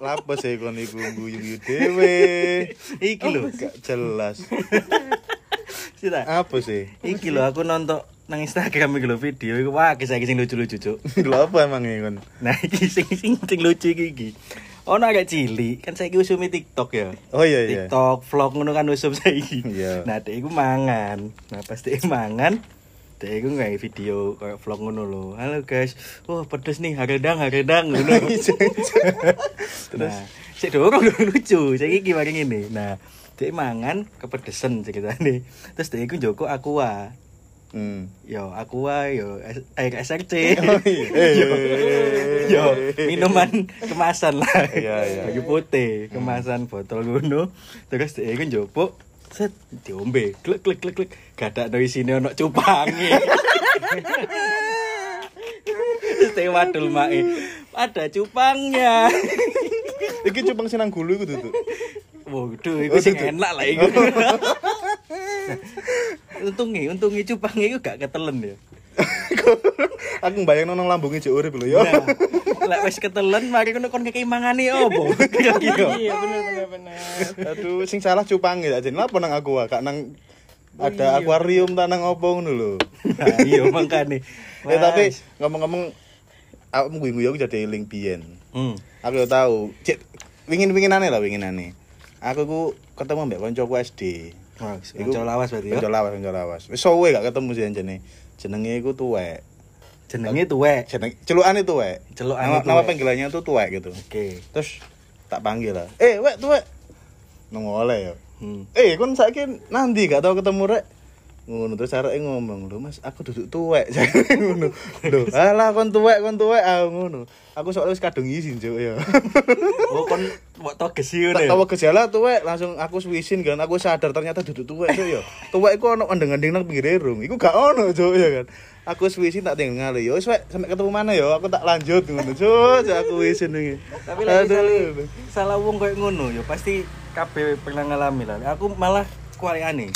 Lapa sih kon iku guyu dhewe. Iki lho. Gak jelas. Sita. Apa sih? Iki lho aku nonton nang Instagram iki lho video iku wah kisah sing lucu-lucu cuk. Lho apa emang ya kon? Nah iki sing sing sing lucu iki iki. Ono agak cilik kan saiki usumi TikTok ya. Oh iya iya. TikTok vlog ngono kan usum saiki. Iya. Nah, dek iku mangan. Nah, pas dek mangan, dek iku nggak video kayak vlog ngono lho. Halo guys. Wah, pedes nih, haredang, haredang ngono. Terus sik dorong lucu. Saiki iki mari ngene. Nah, dek mangan kepedesan ceritane. Terus dek iku njoko aqua. Hmm. Yo, aqua yo air SRC. Oh, iya. yo, yo, minuman kemasan lah. Iya, iya. Baju putih, kemasan botol ngono. Terus dia kan jopo set diombe. Klek klek klek klek. Gak ada isine ono cupange. Dia wadul mae. Ada cupangnya. Iki cupang sinang gulu iku tuh. Waduh, itu sing enak lah iku. untungnya, untungnya cupangnya itu gak ketelen ya. Aku bayang nang lambungnya jek urip lho ya. Lek wis ketelen mari kono kon kekei mangane opo? Kira-kira. Iya bener bener bener. Aduh, sing salah cupang ya. Jadi apa nang aku kak nang ada akuarium ta nang opo ngono lho. Nah, iya makane. Eh tapi ngomong-ngomong aku guyu-guyu aku jadi eling biyen. hmm. Aku yo tahu. Cek wingin-winginane lah winginane. Aku ku ketemu mbak koncoku SD. Wah, lawas berarti ya. Konco lawas, konco lawas. Wis suwe gak ketemu sih jenenge. Jenenge iku tuwek. Jenenge tuwek. Jeneng celukane tuwek. Celukane nama, nama panggilannya tuh tuwek gitu. Oke. Terus tak panggil lah. Eh, wek tuwek. Nongole ya. Hmm. Eh, kon saiki nanti gak tau ketemu rek. Ngono terus areke ngomong, "Lho Mas, aku duduk tuwek." ngono. Lho, alah kon tuwek, kon tuwek ah ngono. Aku soalnya wis kadung izin, Cuk ya. Oh kon mbok toges iki Tak ngono. tahu gejala tuwek langsung aku swisin kan aku sadar ternyata duduk tuwek Cuk ya. Tuwek iku ono endeng-endeng nang pinggir rung. Iku gak ono, Cuk ya kan. Aku swisin tak tinggal ya wis sampai ketemu mana ya aku tak lanjut ngono. Cuk, aku wisin iki. Tapi lek Aduh. salah wong koyo ngono ya pasti kabeh pernah ngalami lah. Aku malah kualiane.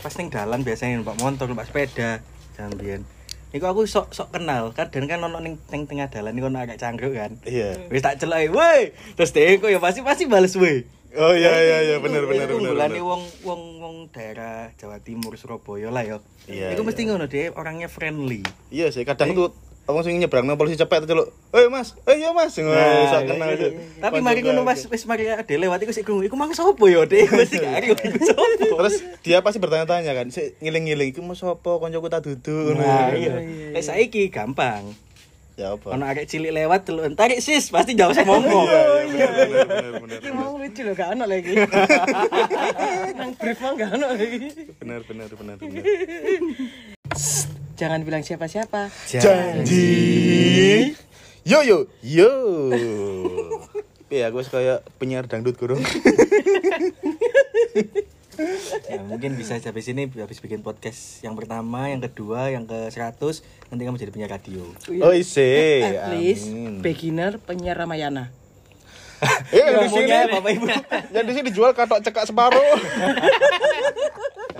Pas ning dalan biasanya numpak motor, numpak sepeda, jalan biyen. Iku aku sok sok kenal, kadang kan ono ning teng tengah dalan iku ono agak cangkruk kan. Iya. Wis tak celok, "Woi." Terus dia kok ya pasti pasti bales woi. Oh iya iya iya bener bener bener. unggulane wong wong wong daerah Jawa Timur Surabaya lah ya. Iya, Iku mesti iya. ngono dia orangnya friendly. Iya sih, kadang tuh orang sing nyebrang nang polisi cepet celuk. "Eh Mas, eh iya Mas." Ngono sak kenal iya, Cuk. iya. Tapi mari ngono. Mas wis mari ade lewat iku sik krungu. Iku mang sapa ya, Dek? Mesti gak iku sapa. Terus dia pasti bertanya-tanya kan, "Sik ngiling-ngiling iku mas sapa koncoku tak duduk." Nah, Ngono. iya. Lek saiki gampang. Ya apa? Ono arek cilik lewat delok tarik sis pasti jauh semomo. Iya, bener bener bener Iki bener. mau lucu loh gak ono lagi. Nang brief mah gak ono lagi. Bener bener bener bener. Jangan bilang siapa-siapa. Janji. Yo yo yo. Iya, aku kayak penyiar dangdut kurung. Ya, mungkin bisa sampai sini habis bikin podcast yang pertama, yang kedua, yang ke 100 nanti kamu jadi penyiar radio. Oh isi. At least Amin. beginner penyiar Ramayana. Eh, yang di sini Bapak Ibu. yang di sini dijual katok cekak separuh.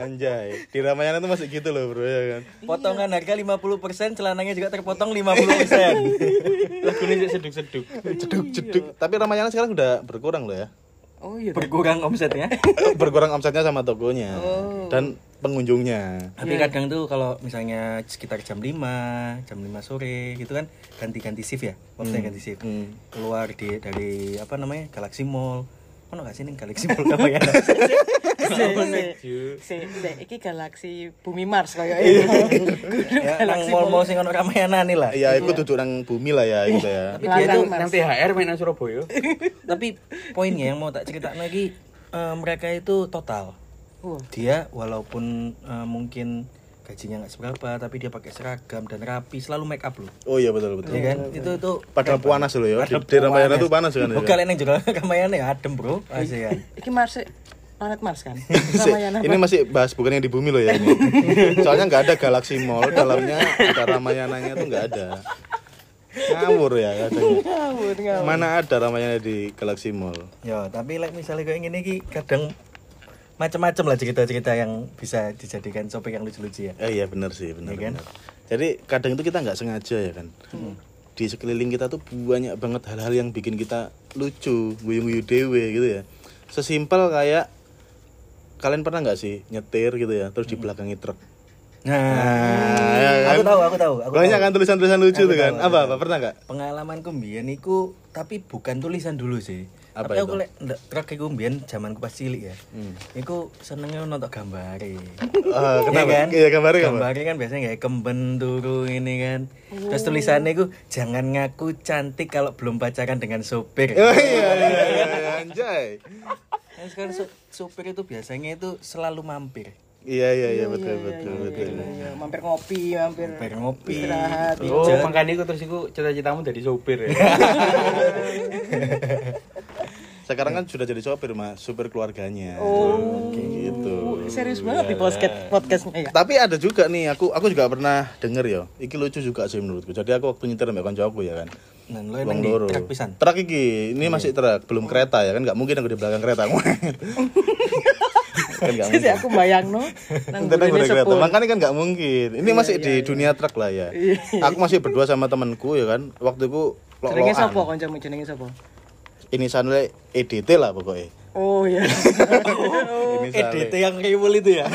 Anjay, di Ramayana itu masih gitu loh, Bro ya kan. Potongan harga 50%, celananya juga terpotong 50%. Lagunya seduk-seduk. Ceduk ceduk. Tapi Ramayana sekarang udah berkurang loh ya. Oh iya. Berkurang omsetnya. berkurang omsetnya sama tokonya dan pengunjungnya. Tapi kadang tuh kalau misalnya sekitar jam 5, jam 5 sore gitu kan ganti-ganti shift ya. Waktunya ganti shift. Hmm. Keluar di dari apa namanya? Galaxy Mall. Mana gak sih Galaxy Mall apa ya? Si, si, si, iki galaksi bumi Mars kayak ini. ya nang mall-mall sing ono Ramayana nih lah. Ya, itu duduk nang bumi lah ya gitu ya. Tapi dia tuh nang THR mainan Surabaya. tapi poinnya yang mau tak cerita lagi eh, mereka itu total. Dia walaupun eh, mungkin gajinya nggak seberapa tapi dia pakai seragam dan rapi selalu make up loh. Oh iya betul betul. Iya kan? Itu itu Padahal panas loh ya. Di, Ramayana tuh panas kan. ya. Bukan yang juga Ramayana ya adem, Bro. ASEAN. Iki Mars planet Mars kan. Ramayana. ini masih bahas bukan yang di bumi loh ya ini. Soalnya nggak ada Galaxy Mall, dalamnya ada Ramayananya tuh nggak ada. Ngawur ya. Ngawur, ngawur. Mana ada Ramayana di Galaxy Mall? Ya, tapi like misalnya kayak gini ki kadang macam-macam lah cerita-cerita yang bisa dijadikan topik yang lucu-lucu ya. Eh iya benar sih, benar Iya kan? Jadi kadang itu kita nggak sengaja ya kan. Di sekeliling kita tuh banyak banget hal-hal yang bikin kita lucu, guyu-guyu dewe gitu ya. Sesimpel kayak kalian pernah nggak sih nyetir gitu ya, terus di belakangi truk. Nah, ya kan? aku tahu, aku tahu. Aku Banyak tahu. kan tulisan-tulisan lucu Aku tuh kan. Apa aku apa pernah nggak? Pengalamanku mbiyen iku tapi bukan tulisan dulu sih. Apa tapi itu? aku lek ndak truk iku mbiyen zamanku pas cilik ya. Hmm. Iku senengnya nonton gambare. Ah, kenapa? Iya kan? Iya, gambarnya apa? Gambarnya kan biasanya kayak kemben turu ini kan. Terus tulisannya iku jangan ngaku cantik kalau belum pacaran dengan sopir. Oh iya iya iya, iya, anjay. Nah, sekarang so- sopir itu biasanya itu selalu mampir. Iya iya iya betul betul betul. Iya, mampir ngopi, mampir Mampir ngopi. istirahat. Oh, makanya iku terus iku cita-citamu jadi sopir ya. Sekarang kan sudah jadi sopir mas, supir keluarganya. Oh. gitu. Serius banget di podcast podcastnya ya. Tapi ada juga nih, aku aku juga pernah denger ya. Iki lucu juga sih menurutku. Jadi aku waktu nyetir mbak kancaku ya kan. Nah, lo emang di truk pisan. Truk iki, ini masih truk, belum kereta ya kan nggak mungkin aku di belakang kereta. kan Jadi mungkin. aku bayang no, burine di kereta. Makanya kan nggak mungkin. Ini masih di dunia truk lah ya. Iya, Aku masih berdua sama temanku ya kan. Waktu itu Jenenge lo-loan. sapa kancamu jenenge sapa? Ini sanle EDT lah pokoknya. Oh iya. Ini EDT yang riwul itu ya.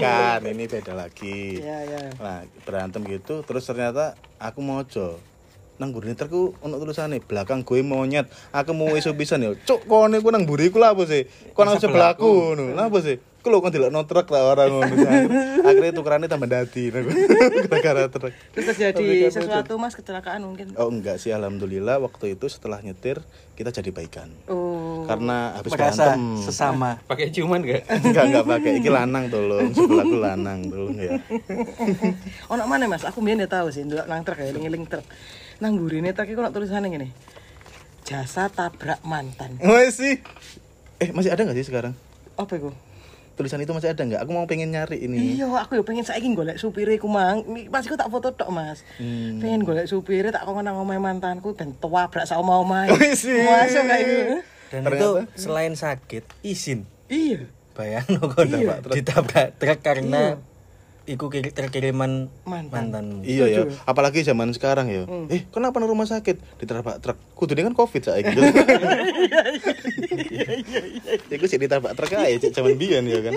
kan ini beda lagi. Iya iya. Nah, berantem gitu terus ternyata aku mojo. Nang burine terku ono tulisane belakang gue monyet. Aku mau iso pisan ya. Cuk kone ku nang buriku lah apa sih? Kok nang sebelahku ngono. Lah apa sih? Ku lho kon dilokno truk lah orang ngono. Akhirnya tukerannya tambah dadi. Gara-gara truk. Terus terjadi sesuatu Mas kecelakaan mungkin. Oh enggak sih alhamdulillah waktu itu setelah nyetir kita jadi baikan. Oh. Karena habis Merasa berantem. sesama. Pakai ciuman gak? enggak enggak pakai iki lanang tolong sebelahku lanang tolong ya Ono mana Mas? Aku mbiyen ya tahu sih ndelok nang truk ya, eling-eling truk. Nang burine truk iku ono tulisannya ngene. Jasa tabrak mantan. Wes sih eh masih ada nggak sih sekarang Apa iku? Tulisan itu masih ada nggak aku mau pengen nyari ini Iya, aku ya pengen saiki golek supire ku mang. Pas iku tak foto tok, Mas. Hmm. Pengen golek supire tak nang omahe mantanku ben tua brak omah-omah. Wis sih. Masuk kayak gitu. Dan Ternyata- itu selain sakit, izin. Iya. Bayang lo kok ditabrak truk karena iku kiri- terkiriman Mantan. mantanmu. Iya ya, apalagi zaman sekarang ya. Eh, kenapa nang rumah sakit? Ditabrak truk. Kudune kan Covid saiki. Iku sih ditabrak truk aja cek zaman biyen ya kan.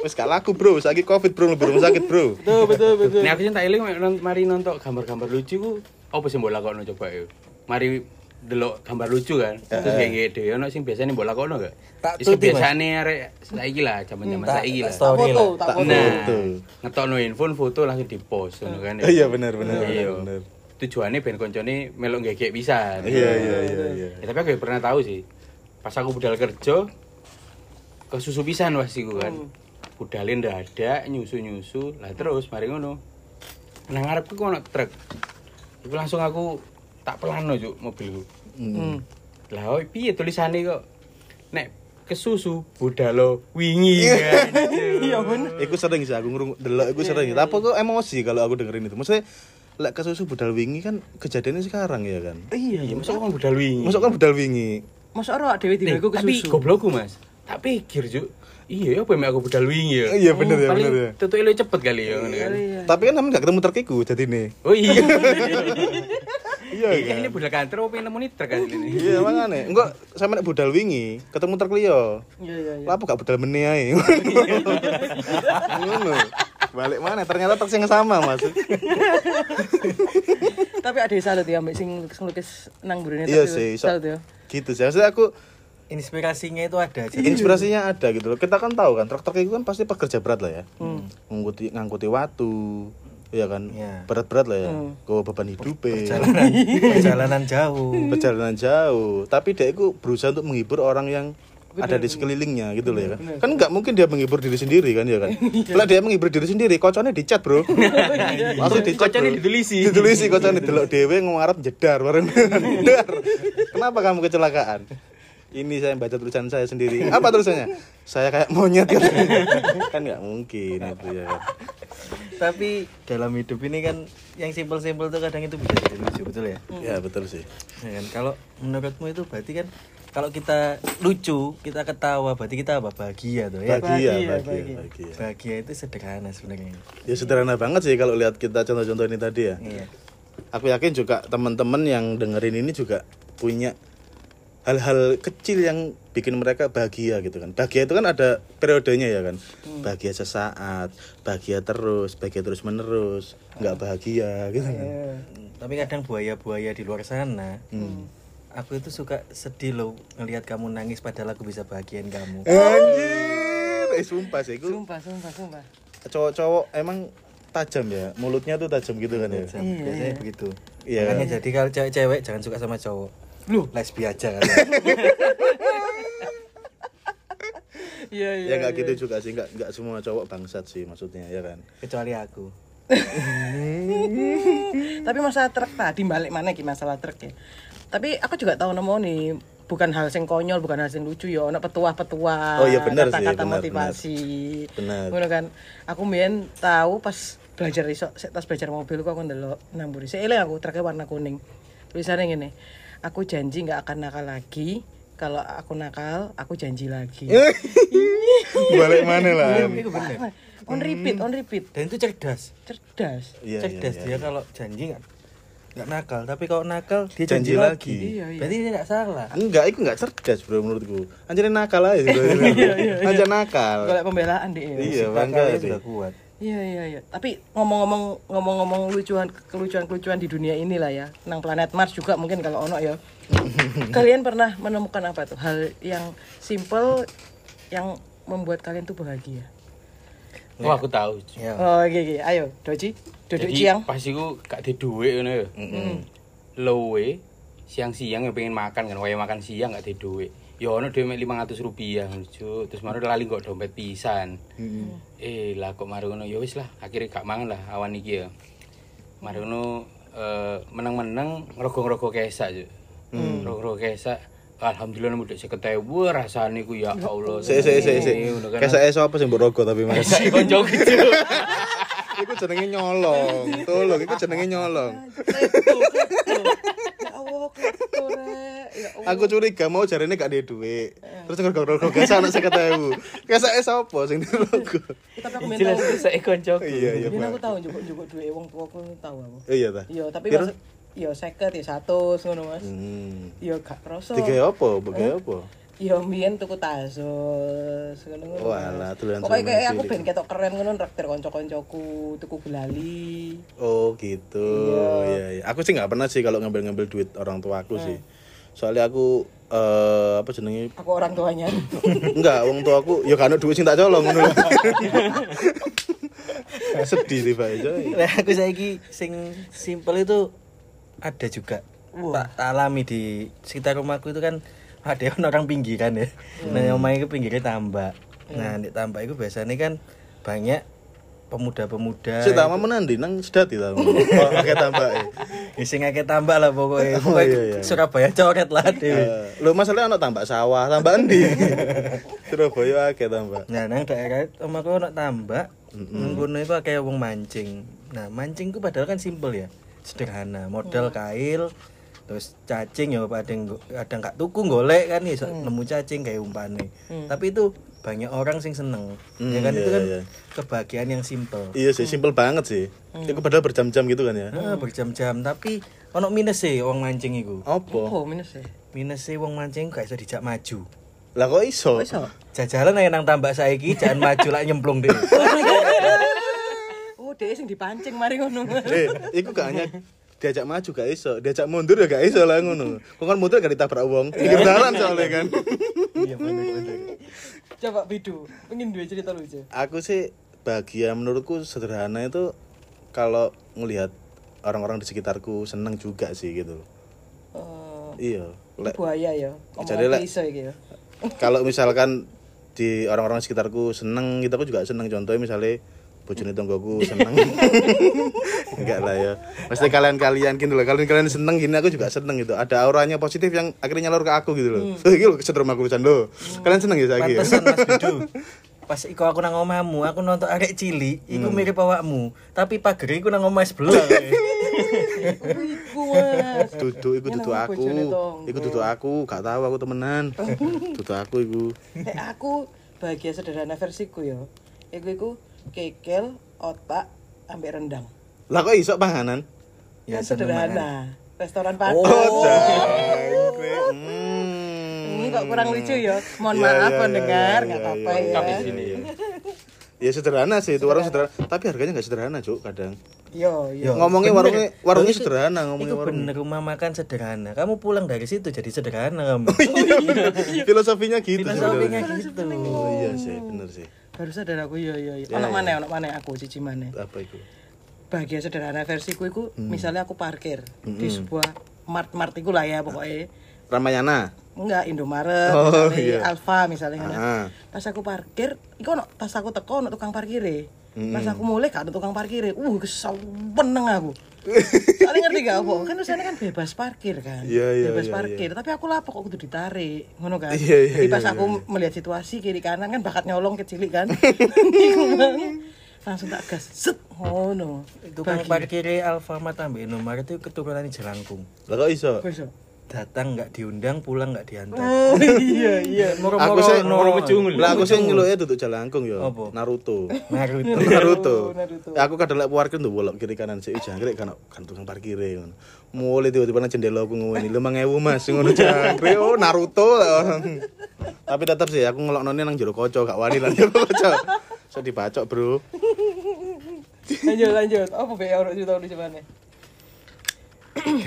Wis gak laku, Bro. Saiki Covid, Bro, lebih rumah sakit, Bro. Betul, betul, betul. Nek aku sing tak eling mari nonton gambar-gambar lucu ku apa sih mbok lakokno coba yuk. Mari delok gambar lucu kan. Terus kayak gitu. Ono sing biasanya mbok lakokno gak? Tak Mas. kebiasaane arek saiki lah, zaman-zaman saiki lah. story foto, lah. tak Tak foto. Nah, foto. ngetokno handphone foto langsung di-post ngono kan. Oh, iya benar benar Iya. benar. Tujuannya ben koncone melok gegek bisa. Iya iya iya iya. Ya, tapi aku ya pernah tahu sih. Pas aku budal kerja ke susu pisan wah iku kan. Budalin ndak ada, nyusu-nyusu. Lah terus mari ngono. Nang ngarepku ku ono truk. Iku langsung aku tak pelano juk mobilku. Hmm. Lah oh, piye tulisane kok nek kesusu budalo wingi kan. Iya bener. Iku sering sih aku ngurung delok iku sering. Tapi kok emosi kalau aku dengerin itu. Maksudnya lek kesusu budal wingi kan kejadiannya sekarang ya kan. Iya, Iya, masa kok budal wingi. Masuk kan budal wingi. Masa ora dhewe Nih, dibaku ke tapi goblokku mas tak pikir juk iya ya apa yang aku budal wingi ya Iya, bener ya, bener ya. tutup lu cepet kali ya kan Iya. Tapi kan namanya gak ketemu truk iku jadi nih. oh iya Iya iya kan ini budal kantor apa yang nemu nih truk kali ini Iya makanya. Enggak sama nek budal wingi ketemu truk liya. Iya, iya, iya. Lah apa gak budal meni ae. Ngono. Balik mana? Ternyata truk yang sama, Mas. Tapi ada salut ya ambek sing lukis nang burine Iya sih, Salut ya. gitu sih. Maksudnya aku Inspirasinya itu ada. Jadi inspirasinya ada gitu loh. Kita kan tahu kan truk-truk itu kan pasti pekerja berat lah ya. Ngangkuti ngangkuti watu, ya kan. Iya. Berat-berat lah ya. Go beban hidup perjalanan, perjalanan jauh. perjalanan jauh. Tapi dia itu berusaha untuk menghibur orang yang ada di sekelilingnya gitu loh ya kan. Kan nggak mungkin dia menghibur diri sendiri kan ya kan. Kalau dia menghibur diri sendiri, kocone dicat, Bro. Langsung dicat. Kocone bro. ditulisi. Ditulisi kocone delok dhewe ngarep jedar bareng. Dar. Kenapa kamu kecelakaan? Ini saya baca tulisan saya sendiri. Apa tulisannya? Saya kayak monyet kan. kan nggak mungkin itu ya kan. Tapi dalam hidup ini kan yang simpel-simpel tuh kadang itu bisa jadi lucu betul ya. Ya betul sih. Ya kan? Kalau menurutmu itu berarti kan kalau kita lucu, kita ketawa, berarti kita apa? Bahagia tuh ya. Bahagia, Bahagia, bahagia, bahagia. bahagia. Bahagia itu sederhana sebenarnya. Ya sederhana banget sih kalau lihat kita contoh-contoh ini tadi ya. Iya. Aku yakin juga teman-teman yang dengerin ini juga punya hal-hal kecil yang bikin mereka bahagia gitu kan. Bahagia itu kan ada periodenya ya kan. Bahagia sesaat, bahagia terus, bahagia terus menerus, nggak bahagia gitu kan. Tapi kadang buaya-buaya di luar sana, aku itu suka sedih loh ngelihat kamu nangis padahal aku bisa bahagiain kamu. Anjir, eh sumpah sih, itu Sumpah, sumpah, sumpah. cowok-cowok emang tajam ya, mulutnya tuh tajam gitu kan ya. Biasanya begitu. Iya. Makanya jadi kalau cewek-cewek jangan suka sama cowok. Lu lesbi aja kan. Iya, iya. Ya nggak gitu juga sih, nggak nggak semua cowok bangsat sih maksudnya ya kan. Kecuali aku. Tapi masalah truk tadi balik mana ki masalah truk ya. Tapi aku juga tahu nemu nih bukan hal sing konyol, bukan hal sing lucu ya, ono petuah-petuah. Oh, iya bener sih, kata-kata bener, motivasi. Bener. Ngono kan. Aku mbien tahu pas belajar iso tas belajar mobil kok aku ndelok nang mburi. Sik eling aku truknya warna kuning. Tulisannya ngene. Aku janji nggak akan nakal lagi. Kalau aku nakal, aku janji lagi. Balik mana lah? Itu bener. on repeat, on repeat. Dan itu cerdas. Cerdas. Iya, cerdas iya, dia kalau janji nggak nggak nakal tapi kalau nakal dia Janji janji, lagi. lagi, Iya, iya. berarti dia nggak salah Enggak, itu enggak cerdas bro menurutku. Anjir nakal aja sih. bro. Anjir nakal. Kalau pembelaan deh. Iya, bangga sudah kuat Iya iya iya. Tapi ngomong-ngomong ngomong-ngomong lucuan kelucuan-kelucuan di dunia inilah ya. Nang planet Mars juga mungkin kalau ono ya. kalian pernah menemukan apa tuh hal yang simple yang membuat kalian tuh bahagia? Oh aku tahu. ya Oh, iya iya. Ayo, Doji. Duduk Jadi siang. pas iku gak ngono ya. Lowe siang-siang ya pengen makan kan, wae makan siang gak duit. Ya ono duit mek 500 rupiah lucu. Terus baru lali kok dompet pisan. Eh lah kok mari ngono ya wis lah, akhirnya gak mangan lah awan iki ya. Mari ngono eh, meneng-meneng ngerogo-ngerogo kesak yo. Ngerogo kesak Alhamdulillah nemu dek seket ewu rasane ku ya Allah. Sik sik sik sik. Ngono kan. Kesake sapa sing mbok rogo tapi Mas? Kesak konco gitu. Iku jenenge nyolong. Tolong, iku jenenge nyolong. Ya Rek. Ya Allah. Aku curiga mau jarene gak ada duit. Terus ngerogo-rogo kesake anak 50.000. Kesake sapa sing dirogo? Tapi aku minta Jelas kesak konco. Iya, iya, Pak. aku tahu njupuk-njupuk duit wong tuaku tahu aku. Iya ta. Iya, tapi maksud iya 50 ya 100 ngono Mas. Hmm. Iya gak kroso. Tiga apa? Bagai apa? Iya mbiyen tuku tasos ngono ngono. Walah, tulen Pokoknya kayak aku ben ketok keren ngono traktir kanca-kancaku tuku gulali. Oh gitu. Iya, iya. Aku sih nggak pernah sih kalau ngambil-ngambil duit orang tua aku sih. Soalnya aku eh apa jenenge? Aku orang tuanya. Enggak, wong tua aku ya kan duit sing tak colong ngono. Sedih tiba aja. Lah aku saiki sing simple itu ada juga. Tak alami di sekitar rumahku itu kan ada orang pinggiran ya. Nah, omah itu pinggirnya tambak. Nah, di tambak itu biasanya kan banyak pemuda-pemuda. Si tama menandi nang sedati ta. Oh, akeh tambah. Ya, sing akeh tambak lah pokoknya. Oh, Pokoknya iya, iya. Surabaya coret lah dhewe. Eh, Lho masalahnya ana tambak sawah, tambak endi? Surabaya akeh tambak. Nah, nang daerah omahku ono tambak. Nang kono iku akeh wong mancing. Nah, mancing ku padahal kan simpel ya. Sederhana, modal kail terus cacing ya kadang kadang gak tuku golek kan iso nemu cacing kayak umpane. Tapi itu banyak orang sing seneng. ya kan Hmm, itu iya, kan iya. kebahagiaan yang simpel. Iya sih, simpel banget sih. Itu padahal berjam-jam gitu kan ya. Nah, berjam-jam tapi ono minus sih wong mancing iku. Apa? Oh, minus ya. Minus sih wong mancing gak iso dijak maju. Lah kok iso? Kok iso? Jajalan aja nang tambak saiki jangan maju lah nyemplung deh. Oh, dia sing dipancing mari ngono. Eh, iku gak hanya diajak maju gak iso, diajak mundur ya gak iso lah ngono. Kok kan mundur gak ditabrak wong. Pinggir jalan soalnya kan. Iya. Coba Bidu, pengen dua cerita lucu. Aku sih bahagia menurutku sederhana itu kalau ngelihat orang-orang di sekitarku seneng juga sih gitu. Oh, Iya. Buaya ya. Jadi, Lek. ya. kalau misalkan di orang-orang sekitarku seneng gitu aku juga seneng contohnya misalnya bojone tonggoku seneng enggak lah ya pasti kalian-kalian gitu loh kalian-kalian seneng gini aku juga seneng gitu ada auranya positif yang akhirnya nyalur ke aku gitu loh Hmm. so, ini loh kesetrum aku pisan loh kalian seneng ya saya Bidu. pas iku aku nang omahmu, aku nonton arek cilik, iku Hmm. mirip awakmu, tapi pagere iku nang omah sebelah. Iku mas. Duduk iku nama aku. Iku duduk aku, gak tahu aku temenan. Duduk aku iku. Nek aku bahagia sederhana versiku yo. Iku iku kekel, otak, ambek rendang. Lah kok iso panganan? Ya, kan sederhana. Restoran Padang. Oh, jangkrik. Hmm. Ini kok kurang lucu ya. Mohon Iya, maaf iya, pendengar, iya, nggak iya, apa-apa iya, ya. Di sini ya. Ya sederhana sih, itu warung sederhana. Tapi harganya nggak sederhana, Cuk, kadang. Yo, yo. Ngomongnya bener. warungnya warungnya Itu- sederhana, ngomongnya Iku warung. bener rumah makan sederhana. Kamu pulang dari situ jadi sederhana kamu. Filosofinya gitu Filosofinya sebenarnya. gitu. Oh iya sih, bener sih. Baru sadar aku yo yo yo. Ya, Ono ya. mana ono mana aku cici mana. Apa itu? Bahagia sederhana versiku iku Hmm. misalnya aku parkir di sebuah mart-mart iku lah ya pokoknya. Ramayana. Enggak Indomaret, Oh, misalnya iya. Alfa misalnya. Ah. Pas aku parkir, iku ono pas aku teko ono tukang parkire. Hmm. Pas aku mulai gak ada tukang parkire. Uh, kesel peneng aku. Soalnya ngerti gak apa? Kan sana kan bebas parkir kan. Iya, iya, bebas iya, parkir. Tapi aku lapor kok kudu ditarik. Ngono kan. Iya, iya, Jadi pas iya, aku melihat situasi kiri kanan kan bakat nyolong kecilik kan. Mang. Langsung tak gas. Set. Ngono. Tukang parkir Alfamart ambek Indomaret itu keturunan Jelangkung. Lah kok iso? Kok iso? Datang nggak diundang, pulang nggak diantar. Oh iya iya. Aku sih Moro pecungul. Lah aku sih ngeluke duduk jalangkung yo. Apa? Naruto. Naruto. Naruto. Naruto. Ya, aku kadang lek parkir tuh bolak kiri kanan sih jangkrik kan kan tukang parkir ngono. Mulai tiba-tiba nang jendela aku ngomongin 5000 Mas ngono jangkrik. Oh Naruto. Tapi tetap sih aku ngeloknone nang jero kaca gak wani lan jero kaca. So dibacok, Bro. Lanjut lanjut. Apa be orang cerita lucu mana?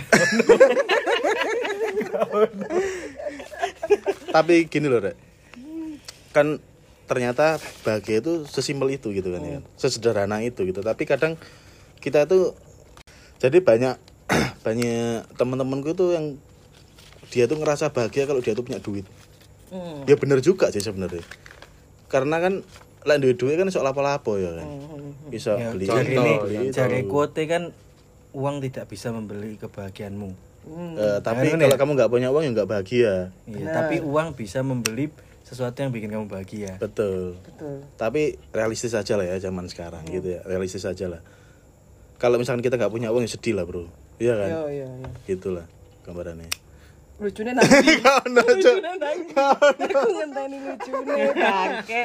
Tapi gini loh, Rek. Kan ternyata bahagia itu sesimpel itu gitu kan ya. Sesederhana itu gitu. Tapi kadang kita tuh jadi banyak banyak teman-temanku tuh yang dia tuh ngerasa bahagia kalau dia tuh punya duit. Hmm. Ya bener juga sih sebenarnya. Karena kan lain duit duit kan soal apa-apa ya kan. Bisa Ya, beli cari ini, ini, beli itu. cari kuote kan uang tidak bisa membeli kebahagiaanmu. Eh, tapi Kan, kalau ya? kamu nggak punya uang ya nggak bahagia. Iya, tapi uang bisa membeli sesuatu yang bikin kamu bahagia. Betul. Betul. Tapi realistis aja lah ya zaman sekarang gitu ya. Realistis aja lah. Kalau misalkan kita nggak punya uang ya sedih lah bro. Iya kan? Yo yo yo. Gitulah gambarannya. Lucunya nanti. Lucunya nanti. Aku ngenteni lucunya bangke.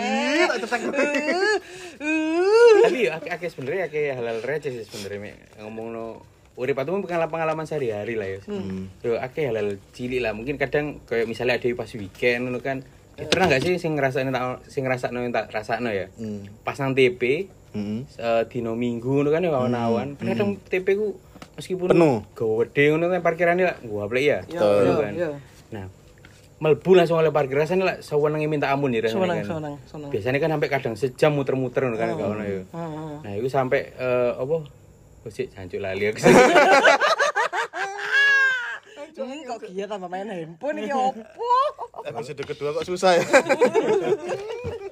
Tapi akeh akeh sebenarnya akeh halal receh sih sebenarnya Mek. ngomong no urip itu pengalaman pengalaman sehari-hari lah ya. Yo akeh halal cilik lah. Mungkin kadang kayak misalnya ada pas weekend ngono kan. Eh, pernah gak sih sing ngrasakno tak sing ngrasakno yang tak rasakno ya? Hmm. Pas nang TP Mm-mm. eh, dino minggu ngono kan ya awan-awan. Kadang TP ku meskipun Penuh. gede ngono kan parkirannya lah gua plek ya. Betul. yo kan. yo. Nah, melbu langsung oleh parkiran sana lah sewenenge minta ampun ya rasanya kan. Biasanya kan sampai kadang sejam muter-muter kan kawan ya. Heeh. Nah, itu sampai eh, apa? Oh, sih, jancuk lali aku. Hmm, kok dia tambah main handphone iki opo? Episode kedua kok susah ya.